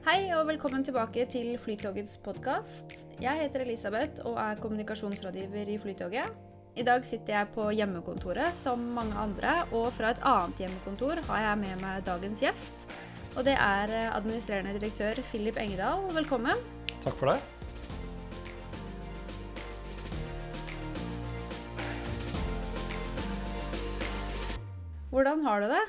Hei og velkommen tilbake til Flytogets podkast. Jeg heter Elisabeth og er kommunikasjonsrådgiver i Flytoget. I dag sitter jeg på hjemmekontoret som mange andre, og fra et annet hjemmekontor har jeg med meg dagens gjest. Og det er administrerende direktør Philip Engedal. Velkommen. Takk for det. Hvordan har du det?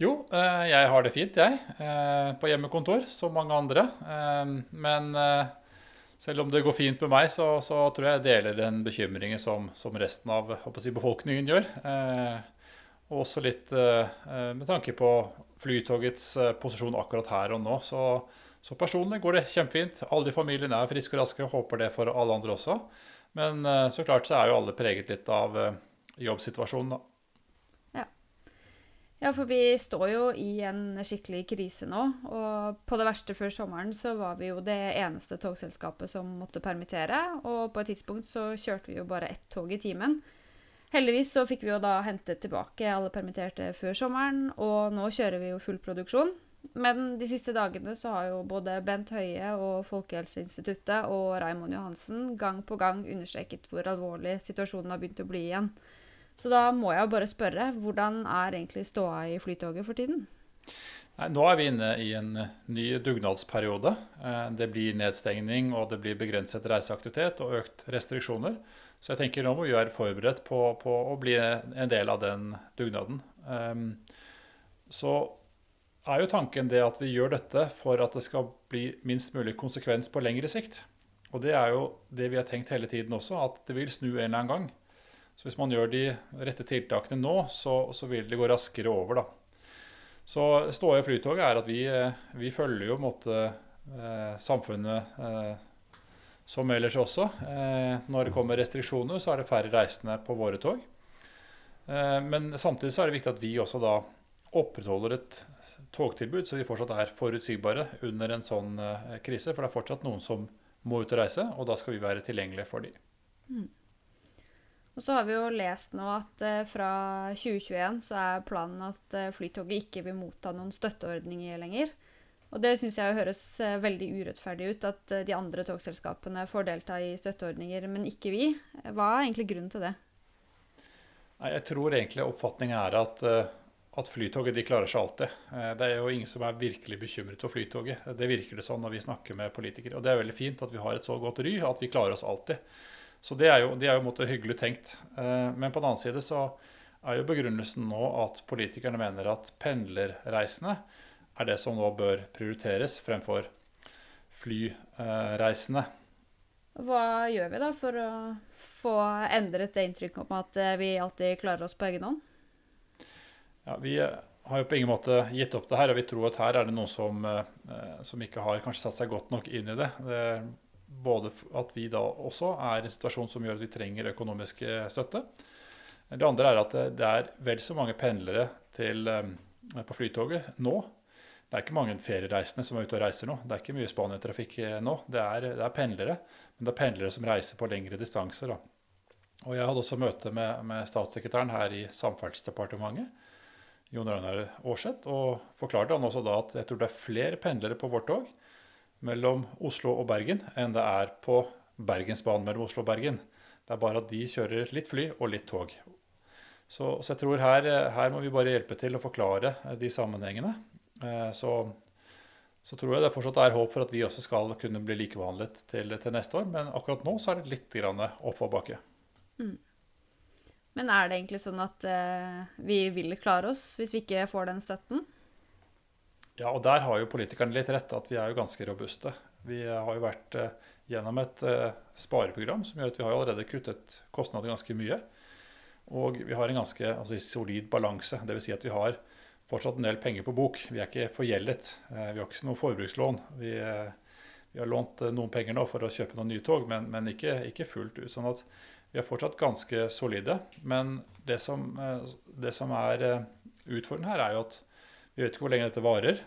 Jo, eh, jeg har det fint, jeg. eh, På hjemmekontor, som mange andre. Eh, Men selv om det går fint med meg, så, så tror jeg jeg deler den bekymringen som, som resten av si, befolkningen gjør. Og også litt med tanke på Flytogets posisjon akkurat her og nå. Så, så personlig går det kjempefint. Alle i familien er friske og raske. Håper det for alle andre også. Men så klart så er jo alle preget litt av jobbsituasjonen, da. Ja, for vi står jo i en skikkelig krise nå. Og på det verste før sommeren så var vi jo det eneste togselskapet som måtte permittere. Og på et tidspunkt så kjørte vi jo bare ett tog i timen. Heldigvis så fikk vi jo da hentet tilbake alle permitterte før sommeren, og nå kjører vi jo full produksjon. Men de siste dagene så har jo både Bent Høie og Folkehelseinstituttet og Raymond Johansen gang på gang understreket hvor alvorlig situasjonen har begynt å bli igjen. Så da må jeg bare spørre, hvordan er egentlig ståa i Flytoget for tiden? Nei, nå er vi inne i en eh, ny dugnadsperiode. Eh, Det blir nedstengning, og det blir begrenset reiseaktivitet og økt restriksjoner. Så jeg tenker nå må vi være forberedt på, på å bli en del av den dugnaden. Ehm, Så er jo tanken det at vi gjør dette for at det skal bli minst mulig konsekvens på lengre sikt. Og det er jo det vi har tenkt hele tiden også, at det vil snu en eller annen gang. Så hvis man gjør de rette tiltakene nå, så, så vil det gå raskere over, da. Så ståa i Flytoget er at vi, eh, vi følger jo på en måte eh, samfunnet eh, som ellers også. Når det kommer restriksjoner, så er det færre reisende på våre tog. Men samtidig så er det viktig at vi også da opprettholder et togtilbud, så vi fortsatt er forutsigbare under en sånn krise. For det er fortsatt noen som må ut og reise, og da skal vi være tilgjengelige for dem. Og så har vi jo lest nå at eh, fra 2021 så er planen at eh, Flytoget ikke vil motta noen støtteordninger lenger. Og det syns jeg høres eh, veldig urettferdig ut, at de andre togselskapene får delta i støtteordninger, men ikke vi. Hva er egentlig grunnen til det? Jeg tror egentlig oppfatningen er at, at Flytoget de klarer seg alltid. Det er jo ingen som er virkelig bekymret for Flytoget. Det virker det sånn når vi snakker med politikere. Og det er veldig fint at vi har et så godt ry at vi klarer oss alltid. Så det er jo, det er jo en måte hyggelig tenkt. Eh, Men på den annen side så er jo begrunnelsen nå at politikerne mener at pendlerreisende er det som nå bør prioriteres fremfor flyreisende. Hva gjør vi da for å få endret det inntrykket om at eh, vi alltid klarer oss på egen hånd? Ja, vi eh, har jo på ingen måte gitt opp det her, og vi tror at her er det noen som, som ikke har kanskje satt seg godt nok inn i det. det både at vi da også er i en situasjon som gjør at vi trenger økonomisk eh, støtte. Det andre er at det, det er vel så mange pendlere til, eh, på Flytoget nå. Det er ikke mange feriereisende som er ute og reiser nå. Det er ikke mye Spania-trafikk eh, nå. Det er, det er pendlere, men det er pendlere som reiser på lengre distanser. Da. Og jeg hadde også møte med, med statssekretæren her i Samferdselsdepartementet. Jon Ragnar Aarseth, og forklarte han også da at jeg tror det er flere pendlere på vårt tog mellom Oslo og Bergen enn det er på Bergensbanen mellom Oslo og Bergen. Det er bare at de kjører litt fly og litt tog. Så, så jeg tror her, her må vi bare hjelpe til å forklare eh, de sammenhengene. Eh, Så, så tror jeg det fortsatt er håp for at vi også skal kunne bli likebehandlet til, til neste år. Men akkurat nå så er det litt oppoverbakke. Mm. Men er det egentlig sånn at eh, vi vil klare oss hvis vi ikke får den støtten? Ja, og der har jo politikerne litt rett, at vi er jo ganske robuste. Vi har jo vært eh, gjennom et eh, spareprogram som gjør at vi har allerede kuttet kostnader ganske mye. Og vi har en ganske altså, solid balanse. Dvs. Si at vi har fortsatt en del penger på bok. Vi er ikke forgjeldet. Eh, vi har ikke noe forbrukslån. Vi, vi har lånt noen penger nå for å kjøpe noen nye tog, men, men ikke, ikke, fullt ut. sånn at vi er fortsatt ganske solide. Men det som, det som er utfordrende her, er jo at vi vet ikke hvor lenge dette varer.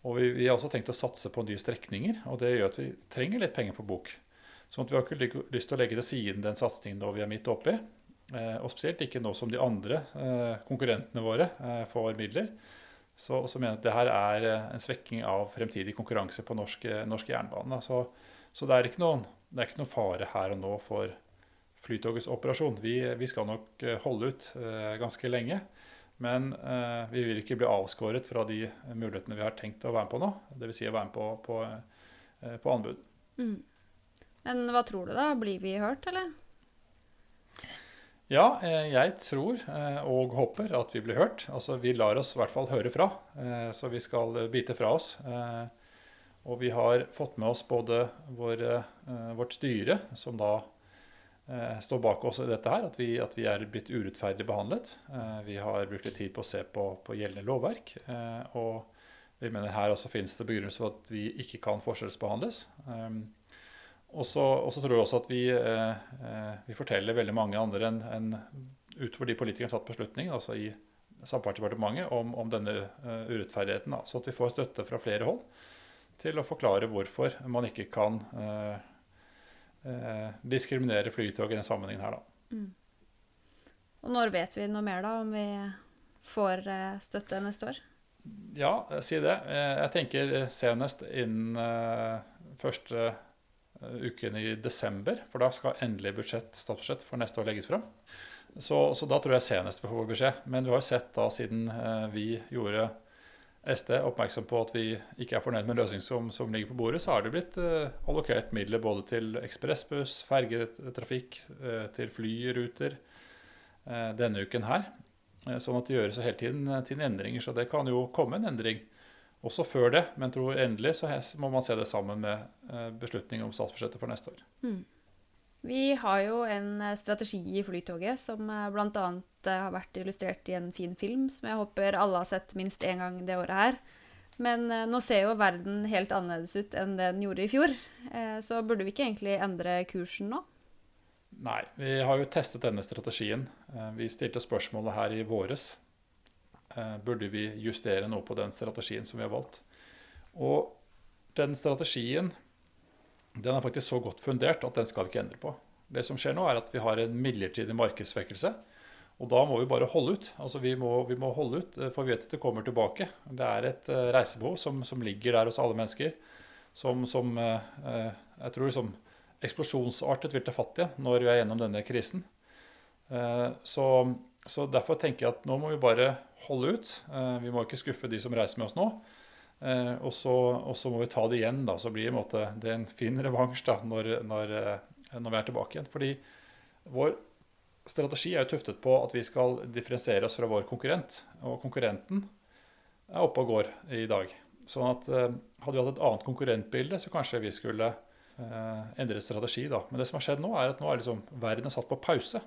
Og vi, vi, har også tenkt å satse på nye strekninger, og det gjør at vi trenger litt penger på bok. Sånn at vi har ikke lyst til å legge til siden den satsingen vi er midt oppi. Og spesielt ikke nå som de andre konkurrentene våre får midler så, så mener jeg at det her er eh, en svekking av fremtidig konkurranse på norsk, eh, norsk jernbane. Så, så det, er noen, det er ikke noen fare her og nå for Flytogets operasjon. Vi, vi skal nok eh, holde ut ganske lenge. Men eh, vi vil ikke bli avskåret fra de mulighetene vi har tenkt å være med på nå. Dvs. Si å være med på, på, uh, på anbud. Mm. Men hva tror du, da? Blir vi hørt, eller? Ja, eh, jeg tror eh, og håper at vi blir hørt. Altså, Vi lar oss i hvert fall høre fra, eh, så vi skal bite fra oss. Og vi har fått med oss både våre, vårt styre, som da står bak oss i dette her, at vi, at vi er blitt urettferdig behandlet. Vi har brukt litt tid på å se på, på gjeldende lovverk. Og vi mener her også finnes det begrunnelser for at vi ikke kan forskjellsbehandles. Og så, tror jeg også at vi, eh, eh, vi, forteller veldig mange andre enn en, utover de politikerne som har tatt beslutningen, altså i Samferdselsdepartementet, om, om, denne urettferdigheten. Så at vi får støtte fra flere hold til å forklare hvorfor man ikke kan diskriminere Flytoget i denne sammenhengen her. Da. Mm. Og når vet vi noe mer, da, om vi får støtte neste år? Ja, si det. Jeg tenker senest innen første Eh, uken i desember, for da skal endelig budsjett, statsbudsjett for neste år legges fram. Så, så, da tror jeg senest vi får beskjed. Men vi har jo sett da siden eh, vi gjorde SD oppmerksom på at vi ikke er fornøyd med løsningen som, som, ligger på bordet, så har det blitt eh, allokert midler både til ekspressbuss, fergetrafikk, eh, til flyruter eh, denne uken her. Eh, sånn at det gjøres hele tiden, tiden endringer. Så det kan jo komme en endring også før det, men tror endelig så må man se det sammen med eh, beslutning om statsbudsjettet for neste år. Mm. Vi har jo en eh, strategi i Flytoget som eh, bl.a. har vært illustrert i en fin film som jeg håper alle har sett minst én gang det året her. Men nå ser jo verden helt annerledes ut enn det den gjorde i fjor. Så burde vi ikke egentlig endre kursen nå? Nei, vi har jo testet denne strategien. Vi stilte spørsmålet her i våres Eh, burde vi justere noe på den strategien som vi har valgt. Og den strategien den er faktisk så godt fundert at den skal vi ikke endre på. Det som skjer nå, er at vi har en midlertidig markedssvekkelse. Og da må vi bare holde ut. Altså vi må, vi må holde ut, eh, For vi vet at det kommer tilbake. Det er et uh, reisebehov som, som, ligger der hos alle mennesker. Som, som uh, jeg tror liksom eksplosjonsartet vil ta fatt i når vi er gjennom denne krisen. Så så derfor tenker jeg at nå må vi bare holde ut. Eh, vi må ikke skuffe de som reiser med oss nå. Eh, og så, må vi ta det igjen. da, Så blir det, en, måte, det en fin revansj da, når, når, eh, når, vi er tilbake igjen. Fordi vår strategi er jo tuftet på at vi skal differensiere oss fra vår konkurrent. Og konkurrenten er oppe og går i dag. Sånn at hadde vi hatt et annet konkurrentbilde, så kanskje vi skulle endre strategi. da. Men det som har skjedd nå, er at nå er liksom verden er satt på pause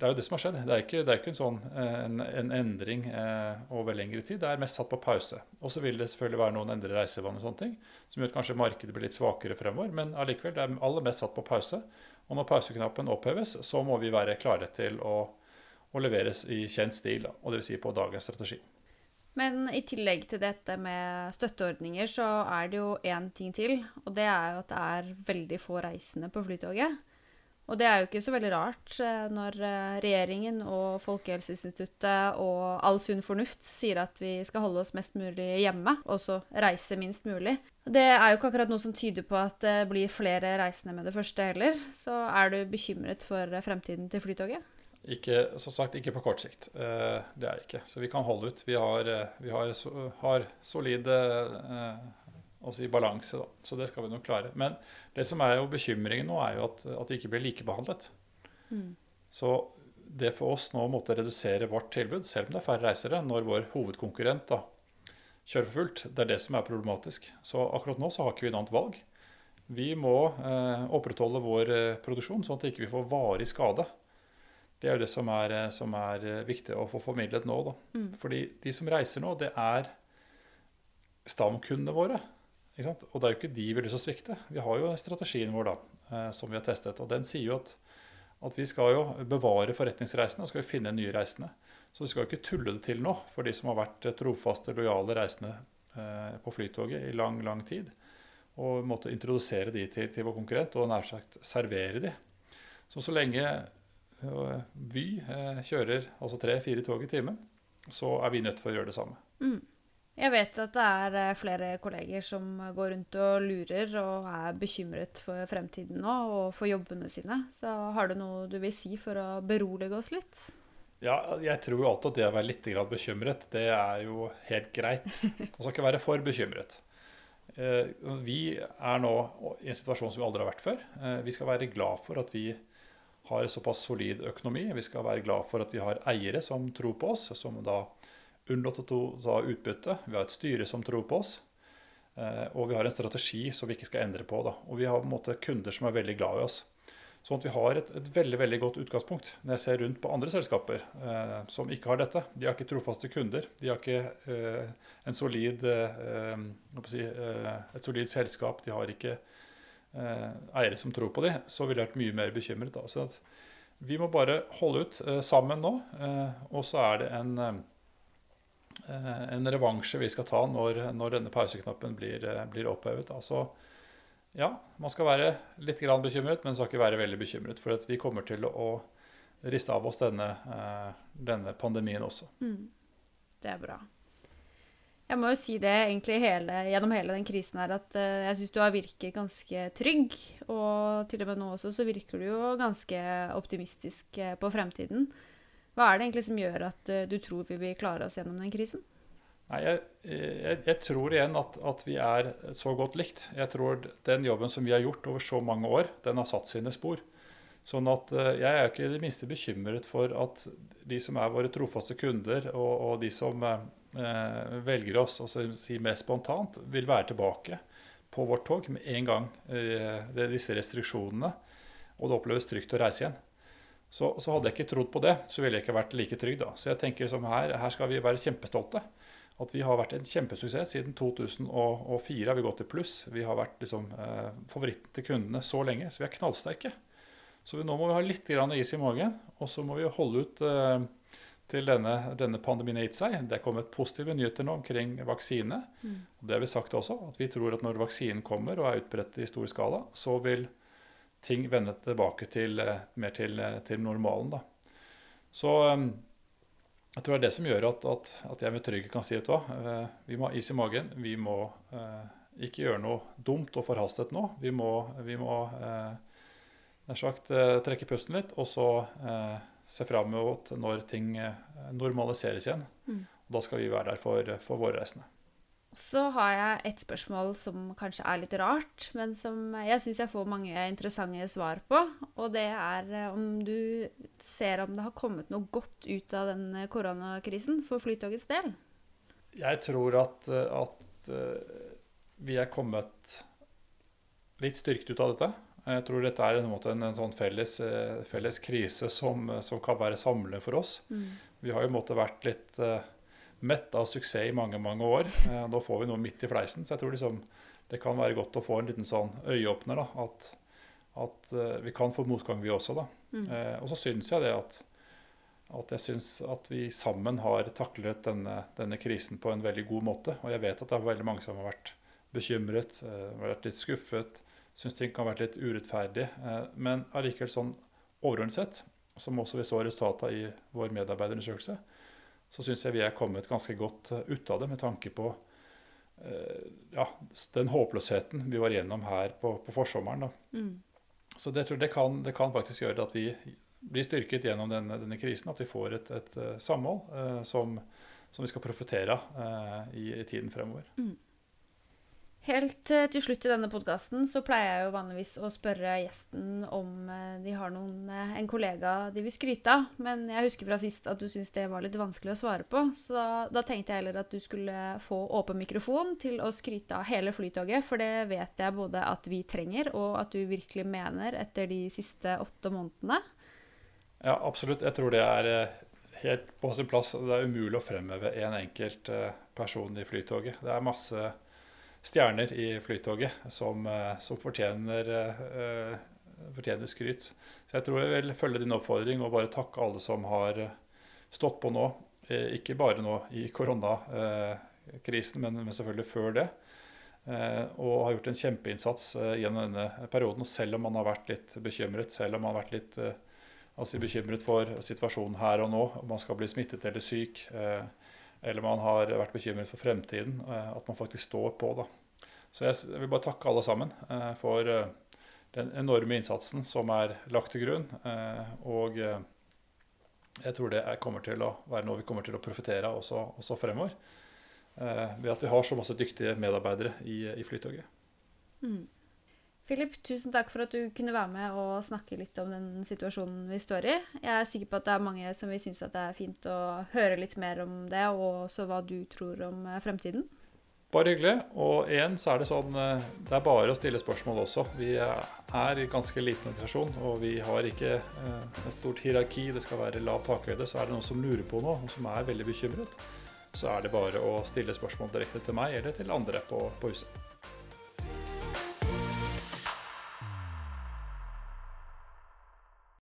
det er jo det som har skjedd. Det er ikke, det er ikke en sånn en, en endring eh, over lengre tid. Det er mest satt på pause. Og så vil det selvfølgelig være noen endre reisevaner og sånne ting, som gjør at kanskje markedet blir litt svakere fremover. Men allikevel, det er aller mest satt på pause. Og når pauseknappen oppheves, så må vi være klare til å, å leveres i kjent stil, og dvs. Si på dagens strategi. Men i tillegg til dette med støtteordninger, så er det jo én ting til. Og det er jo at det er veldig få reisende på Flytoget. Og det er jo ikke så veldig rart eh, når eh, regjeringen og Folkehelseinstituttet og all sunn fornuft sier at vi skal holde oss mest mulig hjemme, og så reise minst mulig. Det er jo ikke akkurat noe som tyder på at det blir flere reisende med det første heller. Så er du bekymret for fremtiden til Flytoget? Ikke, som sagt, ikke på kort sikt. Eh, det er det ikke. Så vi kan holde ut. Vi har, vi har, har solide også i balanse. Da. Så det skal vi nok klare. Men det som er jo bekymringen nå, er jo at, at det ikke blir likebehandlet. Mm. Så det for oss nå å måtte redusere vårt tilbud, selv om det er færre reisere, når vår hovedkonkurrent da, kjører for fullt, det er det som er problematisk. Så akkurat nå så har ikke vi noe annet valg. Vi må eh, opprettholde vår eh, produksjon, sånn at vi ikke får varig skade. Det er jo det som er, eh, som er eh, viktig å få formidlet nå. Da. Mm. Fordi de som reiser nå, det er stamkundene våre. Og det er jo ikke de vi har lyst til å svikte. Vi har jo strategien vår da, eh, som vi har testet. Og den sier jo at, at vi skal jo bevare forretningsreisende og skal jo finne nye reisende. Så vi skal jo ikke tulle det til nå for de som har vært trofaste, lojale reisende eh, på Flytoget i lang, lang tid. Og måtte introdusere de til, til vår konkurrent og nær sagt servere de. Så så lenge eh, Vy eh, kjører altså tre-fire tog i timen, så er vi nødt for å gjøre det samme. Mm. Jeg vet at det er eh, flere kolleger som går rundt og lurer og er bekymret for fremtiden nå og for jobbene sine. Så har du noe du vil si for å berolige oss litt? Ja, jeg tror jo alltid at det å være litt bekymret, det er jo helt greit. Man skal ikke være for bekymret. Eh, vi er nå i en situasjon som vi aldri har vært før. Eh, vi skal være glad for at vi har såpass solid økonomi. Vi skal være glad for at vi har eiere som tror på oss, som da unnlater å ta utbytte. Vi har et styre som tror på oss. Eh, og vi har en strategi som vi ikke skal endre på. Da. Og vi har måte kunder som er veldig glad i oss. Sånn at vi har et, et, veldig veldig godt utgangspunkt når jeg ser rundt på andre selskaper eh, som ikke har dette. De har ikke trofaste kunder. De har ikke eh, en solid, eh, si, eh, et solid selskap. De har ikke eh, eiere som tror på dem. Så ville jeg vært mye mer bekymret. Da. Så vi må bare holde ut sammen nå. og så er det en, en revansje vi skal ta når, når denne pauseknappen blir, blir opphevet. Altså, ja, man skal være litt bekymret, men skal ikke være veldig bekymret. For vi kommer til å riste av oss denne, eh, denne pandemien også. Mm. Det er bra. Jeg må jo si det egentlig hele, gjennom hele den krisen her, at jeg syns du har virket ganske trygg. Og til og med nå også så virker du jo ganske optimistisk eh, på fremtiden. Hva er det egentlig som gjør at uh, du tror vi vil klare oss gjennom den krisen? Nei, jeg, jeg, jeg, tror igjen at, at, vi er så godt likt. Jeg tror den jobben som vi har gjort over så mange år, den har satt sine spor. Sånn at eh, jeg er ikke det minste bekymret for at de som er våre trofaste kunder, og, og de som eh, velger oss og si mer spontant, vil være tilbake på vårt tog med en gang eh, disse restriksjonene, og det oppleves trygt å reise igjen. Så, så, hadde jeg ikke trodd på det, så ville jeg ikke vært like trygg da. Så jeg tenker som her, her skal vi være kjempestolte at vi har vært en kjempesuksess. Siden 2004 har vi gått i pluss. Vi har vært liksom, eh, favoritten til kundene så lenge, så vi er knallsterke. Så vi, nå må vi ha litt is i magen, og så må vi holde ut eh, til denne, denne pandemien har gitt seg. Det er kommet positive nyheter nå omkring vaksine. Mm. Og det har vi sagt også, at vi tror at når vaksinen kommer og er utbredt i stor skala, så vil ting vende tilbake til, eh, mer til, eh, til normalen. Da. Så eh, jeg tror det er det som gjør at, at, at jeg med trygghet kan si at hva, eh, vi må ha is i magen. Vi må eh, ikke gjøre noe dumt og forhastet nå. Vi må, vi må eh, sagt trekke pusten litt, og så eh, se fram mot når ting normaliseres igjen. Mm. Og da skal vi være der for, for våre reisende. Så har jeg et spørsmål som kanskje er litt rart, men som jeg syns jeg får mange interessante svar på. Og det er eh, om du ser om det har kommet noe godt ut av den eh, koronakrisen for Flytogets del? Jeg tror at, eh, at vi er kommet litt styrket ut av dette. Jeg tror dette er en, en, en sånn felles, felles, krise som, som, kan være samlende for oss. Mm. Vi har jo måttet vært litt mett av suksess i mange mange år. Eh, nå får vi noe midt i fleisen. Så jeg tror liksom, det kan være godt å få en liten sånn øyeåpner. da, At, at uh, vi kan få motgang, vi også. da. Mm. Eh, og så syns jeg det at, at jeg syns at vi sammen har taklet denne, denne, krisen på en veldig god måte. Og jeg vet at det er veldig mange som har vært bekymret, uh, vært litt skuffet, syns ting kan ha vært litt urettferdig. Uh, men allikevel sånn overordnet sett, som også vi så resultatet i vår medarbeiderundersøkelse, så syns jeg vi er kommet ganske godt eh, ut av det med tanke på eh, ja, den håpløsheten vi var igjennom her på, på forsommeren. Mm. Så det, det, kan, det, kan, faktisk gjøre at vi blir styrket gjennom denne, denne krisen. At vi får et, et, eh, samhold eh, som, som, vi skal profitere av eh, i, i, tiden fremover. Mm. Helt eh, til slutt i denne podkasten så pleier jeg jo vanligvis å spørre gjesten om eh, de har noen, eh, en kollega de vil skryte av. Men jeg husker fra sist at du syntes det var litt vanskelig å svare på. Så da tenkte jeg heller at du skulle få åpen mikrofon til å skryte av hele Flytoget. For det vet jeg både at vi trenger, og at du virkelig mener etter de siste åtte månedene. Ja, absolutt. Jeg tror det er helt på sin plass. Det er umulig å fremheve en enkelt person i Flytoget. Det er masse stjerner i Flytoget som, som fortjener, fortjener, skryt. Så jeg tror jeg vil følge din oppfordring og bare takke alle som har stått på nå. Ikke bare nå i koronakrisen, men, selvfølgelig før det. Og har gjort en kjempeinnsats gjennom denne perioden. Selv om man har vært litt bekymret, selv om man har vært litt altså bekymret for situasjonen her og nå, om man skal bli smittet eller syk, eh, eller man har vært bekymret for fremtiden, eh, at man faktisk står på. da. Så jeg vil bare takke alle sammen eh, for den enorme innsatsen som er lagt til grunn. Og jeg tror det kommer til å være noe vi kommer til å profitere av også, også, fremover. Ved at vi har så masse dyktige medarbeidere i, i Flytoget. Mm. Philip, tusen takk for at du kunne være med og snakke litt om den situasjonen vi står i. Jeg er sikker på at det er mange som vil synes at det er fint å høre litt mer om det, og også hva du tror om eh, fremtiden. Bare hyggelig. Og igjen så er det sånn eh, Det er bare å stille spørsmål også. Vi er i ganske liten organisasjon, og vi har ikke eh, et stort hierarki. Det skal være lav takhøyde. Så er det noen som lurer på noe, og som er veldig bekymret, så er det bare å stille spørsmål direkte til meg eller til andre på, på huset.